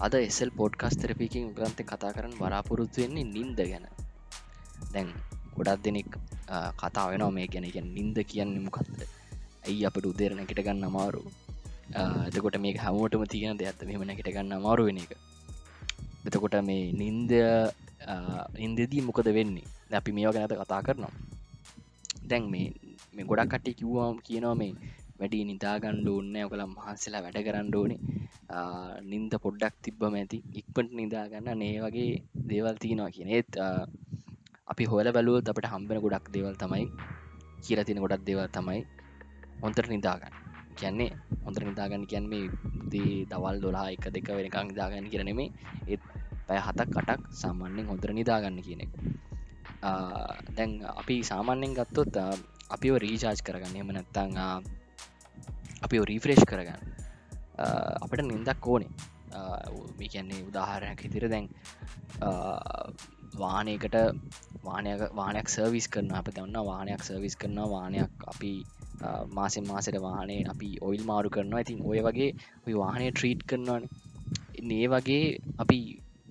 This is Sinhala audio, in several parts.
හලෝ අද එසල් පෝඩ්කස් තරපිකින් ග්‍රන්ත කතා කරන්න බලාපොරොත්තු වෙන්නේ නින්ද ගැන. දැන් ගොඩක් දෙනෙක් කතා වෙනවා මේ ගැන. ගැන නින්ද කියන්නේ මොකක්ද ඇයි අපට උදේරණ එකට ගන්න අමාරු එතකොට මේ හමුවටම තියෙන දෙයක්ත් මෙම නැකට ගන්න අමාරු වෙන එක. එතකොට මේ නින්ද ඉන්දදී මොකද වෙන්නේ? අපි මේවා ගැනත කතා කරනවා. දැන් මේ මේ ගොඩක් කට්ටි කිව්වාම් කියනවා මේ වැඩි නිදාගණ්ඩ ඕන්න ඔකළ මහන්සලා වැඩ කරන්න ඕනේ. නින්ද පොඩ්ඩක් තිබ්බම ඇති. ඉක්පට නිදාගන්න නේ වගේ දේවල් තියෙනවා කියන ඒත් අපි හොල බැලුවත් අපට හම්බෙන ගොඩක් දේවල් තමයි කියල තින ගොඩක් දේවල් තමයි හොන්තර නිදාගන්න කියන්නේ හොඳර නිදාගන්න කියන්න මේ දී දවල් දොලා එක දෙක වෙනකං නිදාගන්න කියරනෙමේ ඒත් පැය හතක් කටක් සාමාන්‍යෙන් හොඳර නිදාගන්න කියන එක. දැන් අපි සාමාන්‍යෙන් ගත්තොත් අපිව රීචාර්ජ් කරගන්න. එම නැත්තං අපි රීෆ්‍රේෂ් කරගන්න. අපට නින්දක් ඕනේ. මේ කියන්නේ උදාහරයක් හිතිර දැන් වානයකට වානයක වානයක් සර්විස් කරන අප දන්න වානයක් සර්විස් කරන වානයක් අපි මාසෙන් මාසට වාහනේ අපි ඔයිල් මාරු කරනවා. ඉතින් ඔය වගේ ඔයි වාහනය ට්‍රීට් කරනවාන. ඒ වගේ අපි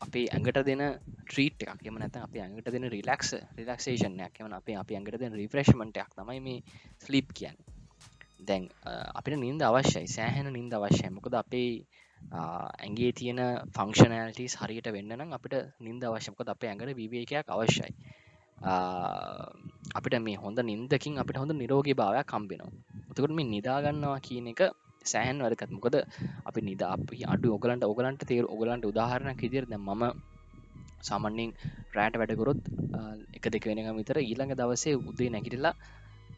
අපේ ඇඟට දෙන ට්‍රීට් එකක්. එම නැත අප ඇඟට දෙන රිලක්ස රිලක්ෂේෂනයක් එම අපේ අපි ඇඟට දෙන රිෆ්‍රේශ්මටයක් තමයි මේ ස්ලිප් කියන්න. දැන් අපිට නින්ද අවශ්‍යයි සෑහෙන නින්ද අවශ්‍යය. මොකද අපේ ඇගේ තියෙන ෆංක්ෂනෑලිටස් හරියට වෙන්න නම් අපිට නින්ද අවශ්‍යමකොද අපේ ඇඟට විවේකයක් අවශ්‍යයි. අපිට මේ හොඳ නින්දකින් අපිට හොඳ නිරෝගී භාවයක් කම්බෙනවා එතකට මේ නිදාගන්නවා කියන එක සෑහන් වරකත් මොකද අපි නිදා අපි අඩු ඔගලන්ට ඔගලන්ට තේර ඔගලන්ට උදාහරණක් ඉදිර ද මම සාමන්‍යෙන් රෑට වැඩකොරොත් එක දෙක වෙනක විතර ඊළඟ දවසේ උදේ නැගිටලා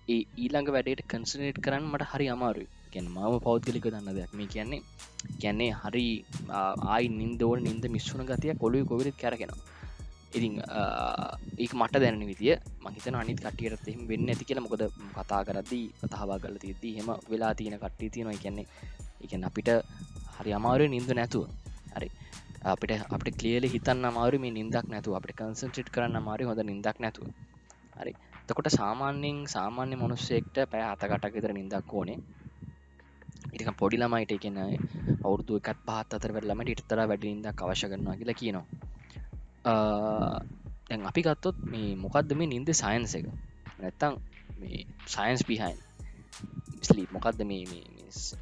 ඒ ඊළඟ වැඩට කන්සනේට් කරන්න මට හරි අමාරුයි. ගැන මම පෞද්ගලික දන්න දෙයක්. මේ කියන්නේ කියන්නේ හරි ආයි නින්දෝල් නින්ද මිස්සුන ගතිය කොළුයි කොවිරත් කැරගෙනවා ඉතිං ඒක මට දැන විදිිය මහිත අනිත් කටියට එෙම වෙන්න ඇති කියලා. මොකද කතා කරදී කතාවා කල තියදී හෙම වෙලා තියෙන කට්ටි තියෙනවා. කියන්නේ එකන අපිට හරි අමාරුව නින්ද නැතුව. හරි. අපිට අපට කලියල හිතන්න අමාරු මේ නින්දක් නැතුව. අපට කන්සන්ට්‍රට් කරන්න අමාරු හොඳ නිදක් නැතුව. හරි. තකොට සාමාන්‍යෙන් සාමාන්‍ය මනුස්සෙක්ට පෑ අතකටක් විතර නිදක් ඕනේ. ඉටික පොඩි ළමයිට කියන අවුරදු එකත් පහත් අතර වෙල්ලමට ඉටතර වැඩිනින්දක් අවශ්‍ය කරනවා කියලා කියනවා. දැන් අපි ගත්තොත් මේ මොකක්ද මේ නින්ද සයින්ස එක? නැත්තං මේ සයින්ස් පිහයින් ස්ලී මොකක්ද මේ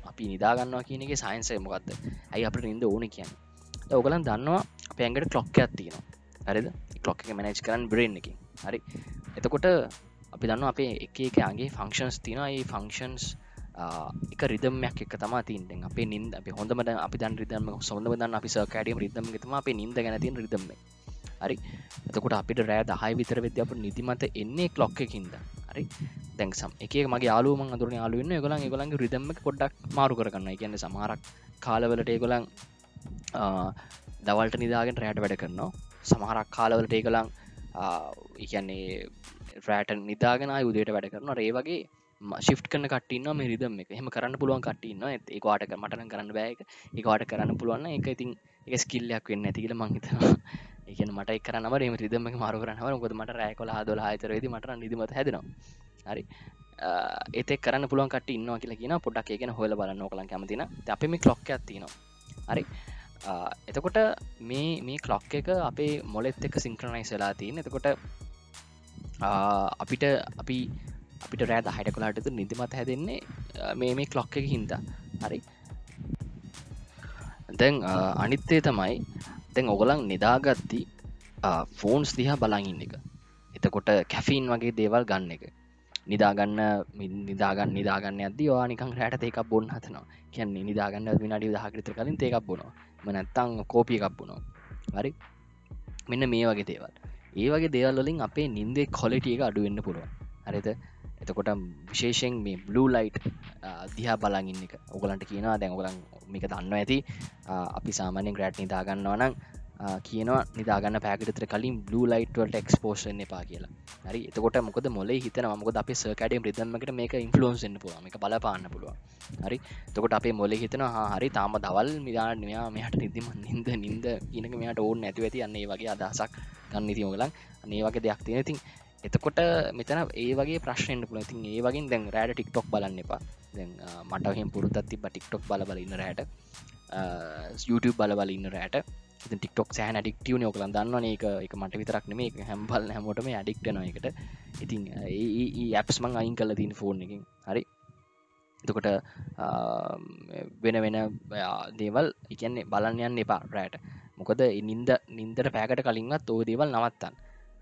අපි නිදාගන්නවා කියන එක සයින්සය මොකක්ද ඇයි අපට නින්ද ඕන කියන්න? ඔගලන් දන්නවා අප ඇඟට කලොක්ක ඇත්තිනවා හරිද? කලොක් එක මැනජ් කරන්න බ්‍රෙන් එක හරි? එතකොට අපි දන්න අපේ එක එකගේ ෆංක්ෂන්ස් තින ඒ ෆංක්ෂන්ස් එක රිදමයක් එක තම තින්ට අපේ නින්ද අපි හොඳමට අපි දන් රිදම සොඳ දන්න අපි සකඩියම රිදම තම අපේ නින්ද ගැන තින් රිදම හරි? එතකොට අපිට රෑ දහයි විතර වෙද්‍ය අප නිතිමත එන්නේ කලොක්ක කින්ද හරි? දැන්සම් එක මගේ යාලුවම අදුරන යාලුවන්න ගොලන් ගොලන්ගේ රිදම්ම පොඩ්ඩක් මාරු කරන්න කියන්න සමහරක් කාලවලට ඒගොලන් දවල්ට නිදාගෙන් රෑට වැඩ කරනවා. සමහරක් කාලවලට ඒගලං ඉගන්නේ රෑට නිදාගෙන යුදයට වැඩ කරන ඒ වගේ ශිප් කන කටන්න මේ රිදම එක. හෙම කරන්න පුළුවන් කටන්න ඒවාට මටන කරන්න බෑක ඒවාට කරන්න පුළුවන්න එක ඉතින් එක ස්කිල්ලයක් වෙන්න ඇතිකල මංහිතවා ඒකන මට කරනම ම රිදම මාරු කරනව ගොද මට රෑකොල හදල හතරේද මට නිදමත හැදෙනවා. හරි. ඒත කරන්න පුළුවන් කට ඉන්න කියලා කියන පොඩක් ඒගෙන හොල බලන්න කලන් කැමතින අපේ මේ ලොක්ක ඇතිනවා හරි. එතකොට මේ මේ කලොක් එක අපේ මොලෙත් එක සිංක්‍රනයිස් වෙලා තියන. එතකොට අපිට අපි අපිට රෑ හට කලාට නිදිමත් හැදෙන්නේ මේ මේ කලොක් එක හින්දා. හරි. දැන් අනිත්තේ තමයි දැන් ඔගලන් නිදාගත්ති ෆෝන්ස් දිහා බලඟඉන්න එක. එතකොට කැෆීන් වගේ දේවල් ගන්න එක. නිදාගන්න නිදාගන්න නිදාගන්න අද වානිකං රෑට ඒකක් බොන්න හතනවා කියන්නේ නිදාගන්න විනාඩි දහකරිතර කලින් ඒකක් බොනවා. මනැත්තං කෝපිය එකක්පුුණෝ හරි? මෙන්න මේ වගේ දේවල්. ඒ වගේ දේවල්ලින් අපේ නින්දේ කොලිටිය එක අඩුවෙන්න්න පුළුවන්. හරිත එතකොට විශේෂෙන් මේ බ්ලූ ලයිට් දිහා බලගන්න එක. ඔගලන්ට කියනවා දැන් ඔගලන් මේක දන්න ඇති. අපි සාමානෙන් ග්‍රට් නිදාගන්නවා නම් කියනවා නිදාගන්න පැකටතර කලින් බ්ලූ ලයිට්වලට එක්ස්පෝෂන් එපා කියලා. හරි? එතකොට මොකද මොල හිතන මොක අප සකඩම් රිදම්මකට මේක ඉන්ෆලෝන්සන්න පුළුව එක බලපාන්න පුළුව හරි? තකොට අපේ මොල හිතන හරි තාම දවල් මිදාන මෙයා මෙහට නිදිම නින්ද නින්ද ඉනක මෙයාට ඕන්න ඇති ඇති අන්නේ වගේ අදහසක් ගන්න තියෝගලන් අන්නේ වගේ දෙයක් තියෙන තින් එතකොට මෙතන ඒ වගේ ප්‍රශ්නයට පුල තින් ඒ වගේ දැන් රෑට ටික්ටොක් බලන්න එපා. දැන් මටහෙම පුරුතත් තිබ ටික්ටොක් බල බලන්න රෑට. YouTube බලබල ඉන්න රෑට. ටික්ටොක් සෑන ඩික්ටියන ඔකලන් දන්න ඒක එක මට විතරක් නෙම එක හැම්බල් හැමෝටම අඩික්ටන එකට ඉතින් ඇපස් මං අයින් කල තින් ෆෝන් එකින්. හරි? එතකොට වෙන වෙන දේවල් එකන්නේ බලන්න යන්න එපා රෑට. මොකද නින්ද නින්දර පෑකට කලින්වත් ඕ දේවල් නවත්තන්න.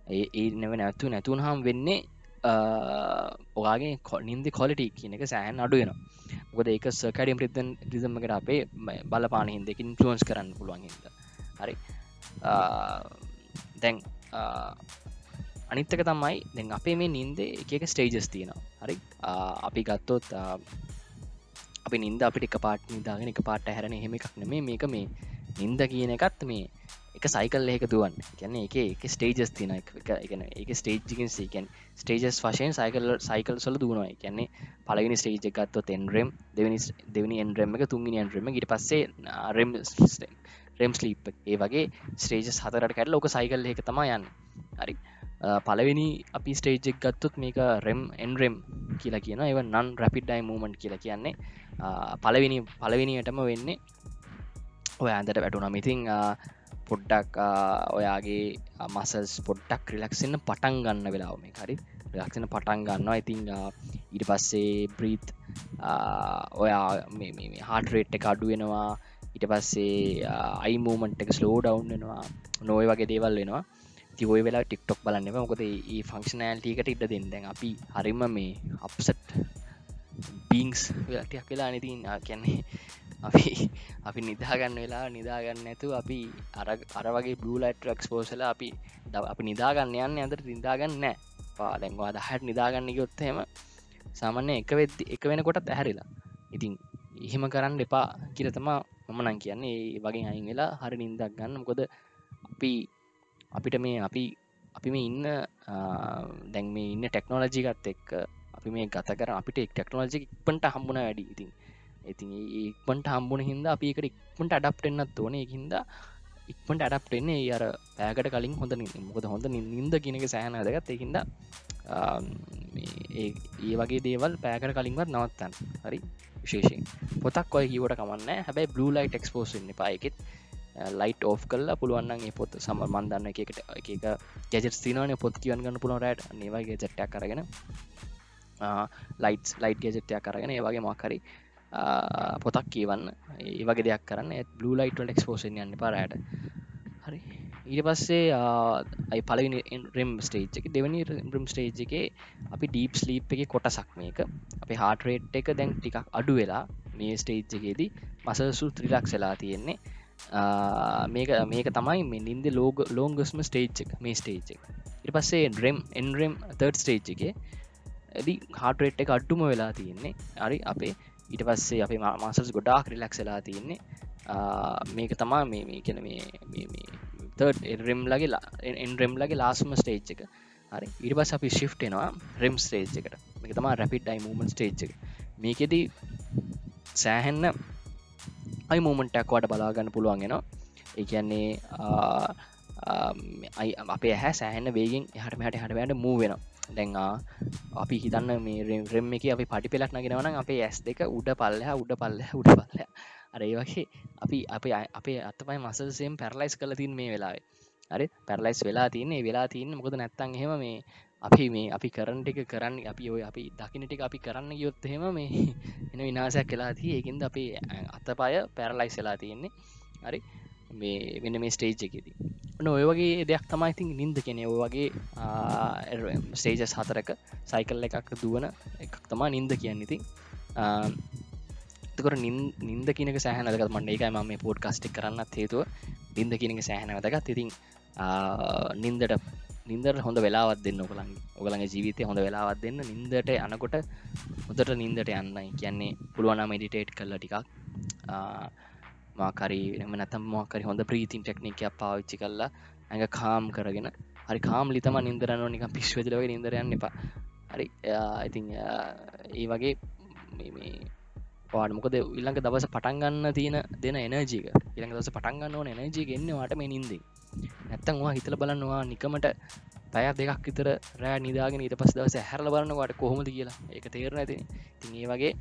ඒ ඒ නැව නැත්තු නැතුන් හම් වෙන්නේ ඔයාගේ කොනින්දි කොලිටි කියන එක සෑහන් අඩුවෙනවා මොකද ඒක සකඩියම් රිදන් රිසම්මකට අපේ බලපාන හින්දකින් ෆලෝන්ස් කරන්න පුළුවන් හිද හරි. දැන් අනිත්තක තමයි දැන් අපේ මේ නින්ද එක ස්ටේජස් තියෙනවා. හරි? අපි ගත්තොත් අපි නින්ද අපිට එක පාට නිදාගෙන එක පාට හැරණ එහෙම එකක් නෙමේ මේක මේ නින්ද කියන එකත් මේ එක සයිකල් ඒක දුවන් ගැන එක එක ස්ටේජස් තින එකන එක ස්ටේජ්කින් සීකන් ස්ටේජස් වශයෙන් සයිකල් සයිකල් සොල දුවනවා. කියන්නේ පලගෙන ස්ටේජ් එකත්ව තෙන්රම් දෙවනි දෙවනි එන්රම් එක තුන්ගනි එන්රම ඉට පස්සේ රම් රෙම් ස්ලීප් ඒ වගේ ස්ටේජස් හතරට කැට ලෝක සයිකල් එක තම යන්න. හරි. පලවෙනි අපි ස්ටේජෙක් ගත්තුත් මේක රෙම් එන්රෙම් කියලා කියන ඒව නන් රැපිඩ්ඩයි මූමන්ට් කියලා කියන්නේ. පලවෙනි පලවෙනියටම වෙන්නේ ඔය ඇන්දට වැටුනම් ඉතිං පොඩ්ඩක් ඔයාගේ මසල්ස් පොඩ්ඩක් රිලක්ෂන්න පටන් ගන්න වෙලාව මේ හරි. රිලක්ෂණ පටන් ගන්නවා. ඉතිං ඊට පස්සේ බ්‍රීත් ඔයා හාටරේට් එක අඩු ඊට පස්සේ අයිමූමන්ට් එක ස්ලෝ ඩවන්් වෙනවා. නොය වගේ දේවල් වෙනවා. තිවයි වෙලා ටික්ටොක් බලන්න මොකද ඒ ෆංක්ෂනෑල්ටිකට ඉට දෙන්න. දැන් අපි හරිම මේ අපසට් බීංස් වෙලටයක් වෙලා නතින් කියන්නේ අපි අපි නිදාගන්න වෙලා නිදාගන්න ඇතු අපි අර වගේ බලයිට ක්ස්පෝසල අපි අපි නිදාගන්න යන්න අතර නිදාගන්න නෑ. පාදැන්වා දහට නිදාගන්න යොත්තහෙම සාමන්‍ය එක වෙද්දි එක වෙන කොටත් ඇහැරිලා. ඉතින් එහෙම කරන්න එපා කියර තමා මමනං කියන්නේ ඒ වගේ අයින් වෙලා හරි නින්දක් ගන්න. මොකොද අපි අපිට මේ අපි අපි මේ ඉන්න දැන් මේ ඉන්න ටෙක්නෝලජිකත් එක්ක අපි මේ ගත කර අපිට ටෙක්නෝලජි පට හම්බුණ වැඩි. ඉතින් ඉතින් ඉක්මට හම්බුණ හිද අපි එකට ඉක්මට අඩප්ටෙන්න්නත් ඕන. හිද ඉක්මට අඩප්ටෙන්නේ අර පෑකට කලින් හොඳ මොකද හොඳ නින්ද කියනක සෑන දගත් එකින්ද ඒ වගේ දේවල් පෑකට කලින්වත් නවත්තන්න. හරි? විශේෂෙන් පොතක් ඔය හිවට කමන්න හැබැයි බ්ලූ ලයිට් එක්ස්පෝස්න්න පායකෙත් ලයිට් ඕ් කල්ලා පුළුවන්න්නගේ පොත් සම මන්දන්න එකට එක ගැජෙට තිනවන පොත් කියවන්න ගන්න පුළුවන් රට. නේවගේ ජට්ටක් කරගෙන ලයිට් ලයිට් ගෙජෙට්ටයක් කරගෙන ඒ වගේ මක්කරි පොතක් කියවන්න. ඒ වගේ දෙයක් කරන්න. බ්ලු ලයිටල් එක්ස්පෝෂන් යන්න පරයට හරි? ඊට පස්සේ අයි පලවි රම් ස්ටේජ් එක දෙවනි රම් ස්ටේජ් එක අපි ඩීප් ස්ලීප් එක කොටසක් මේක. අපි හාටරේට් එක දැන් ටිකක් අඩු වෙලා මේ ස්ටේජ් එකේදී මසසු ත්‍රිලක් වෙලා තියෙන්නේ. මේක මේක තමයි මේ නින්ද ලෝග ලෝංගස්ම ස්ටේජ් එක මේ ස්ටේජ් එක. ඉට පස්සේ ඩ්‍රම් එන්රම් තර්ඩ් ස්ටේජ් එක. ඇදි හාටරේට් එක අඩ්ඩුම වෙලා තියෙන්නේ. අරි අපේ ඊට පස්සේ අපේ මාසස් ගොඩාක් රිලක්සලා තියෙන්නේ. මේක තමා මේ මේ කෙන මේ රෙම් ලගේ එන්රෙම් ලගේ ලාස්ම ස්ටේජ් එක. හරි. ඉට පස් අපි ශිෆ්ටෙනවා රෙම් ස්ටේජ් එකට. මේක තමා රැපිට්යි මූමන් ස්ටේජ් එක. මේකෙදී සෑහෙන්න අයි මූමන්ටක් වට බලාගන්න පුළුවන්ගෙන ඒ කියන්නේ අපේ හැ සෑහන්න වේගෙන් හට හට හට වැට මූ වෙනවා. දැන්ආ අපි හිතන්න මේ රෙම් එක අපි පටි පෙලක් නගෙනවන අපේ ඇස් දෙක උඩ පල්ලහ උඩ පල්ල උඩ පල්ල අරේ වගේ අපි අපේ අපේ අතපයි මසසයෙන් පැරලයිස් කල තින් මේ වෙලාවේ. අරි පැරලයිස් වෙලා තියන්නේ වෙලා තියන්න මොකද නැත්තන් හෙම මේ අපි මේ අපි කරන්න ටික කරන්න අපි ඔය අපි දකිනටික අපි කරන්න යොත් හෙම මේ එන විනාසයක් කලා ති ඒකින්ද අපි අතපය පැරලයිස් වෙලා තියෙන්නේ. හරි? මේ වෙන මේ ස්ටේජ් එකෙදී. ඔන්න ඔය වගේ දෙයක් තමයි ඉතින් නින්ද කෙනෙ ඔය වගේ ස්ටේජස් හතරක සයිකල් එකක් දුවන එකක් තමා නින්ද කියන්න ඉතින්. තකට නින්ද කියනක සෑහනදක මන්න එකයි ම මේ පෝඩ් කස්ටික් කරන්න හේතුව. නින්ද කියනක සෑහනවදගත් ඉතින් නින්දට නින්දර හොඳ වෙලාවත් දෙන්න ඔකළන් ඔගලගේ ජීවිතය හොඳ වෙලාවත් දෙන්න. නින්දට යනකොට හොදට නින්දට යන්නයි. කියන්නේ පුළුවන මෙඩිටේට් කල්ල ටිකක්. මාකරි එම නැතම් මොකරි හොඳ ප්‍රීතින් ටෙක්නිකයක් පාවිච්චි කල්ලා ඇඟ කාම් කරගෙන හරි කාම් ලිතම නින්දරන්න නික පිශ්වදලව නිදරයන්න එපා. හරි ඉතින් ඒ වගේ පාඩ. මොකද ඉල්ළඟ දවස පටන්ගන්න තියෙන දෙන එනජීක ඉළඟ දවස පටන්ගන්න ඕන එනජී එන්නවාට මේ නින්දේ නැත්තංවා හිතල බලන්නවා නිකමට පැය දෙකක් විතර රෑ නිදාගෙන ඊට පස් දවස හැරල බලන්නවාට කොහොමද කියලා. එක තේරන ඇති තින් ඒ වගේ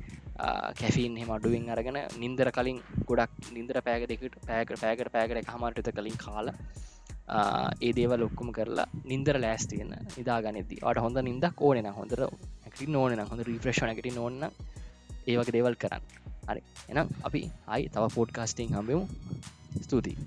කැෆීන් හෙම අඩුවෙන් අරගෙන නින්දර කලින් ගොඩක් නින්දර පෑග දෙකට පෑක පෑකට පෑකට හමටත කලින් කාල ඒ දේවල් ඔක්කුම කරලා නින්දර ලෑස්තියන්න නිදාගනෙද අට හොඳ නින්දක් ඕනෙන හොඳර ඇකි නෝන හොඳ රිප්‍රේෂණකට නොන්න ඒවගේ දේවල් කරන්න. හරි. එනම් අපි අයි තව පෝඩ්කාස්ටිං හම්බෙමු. ස්තුතියි.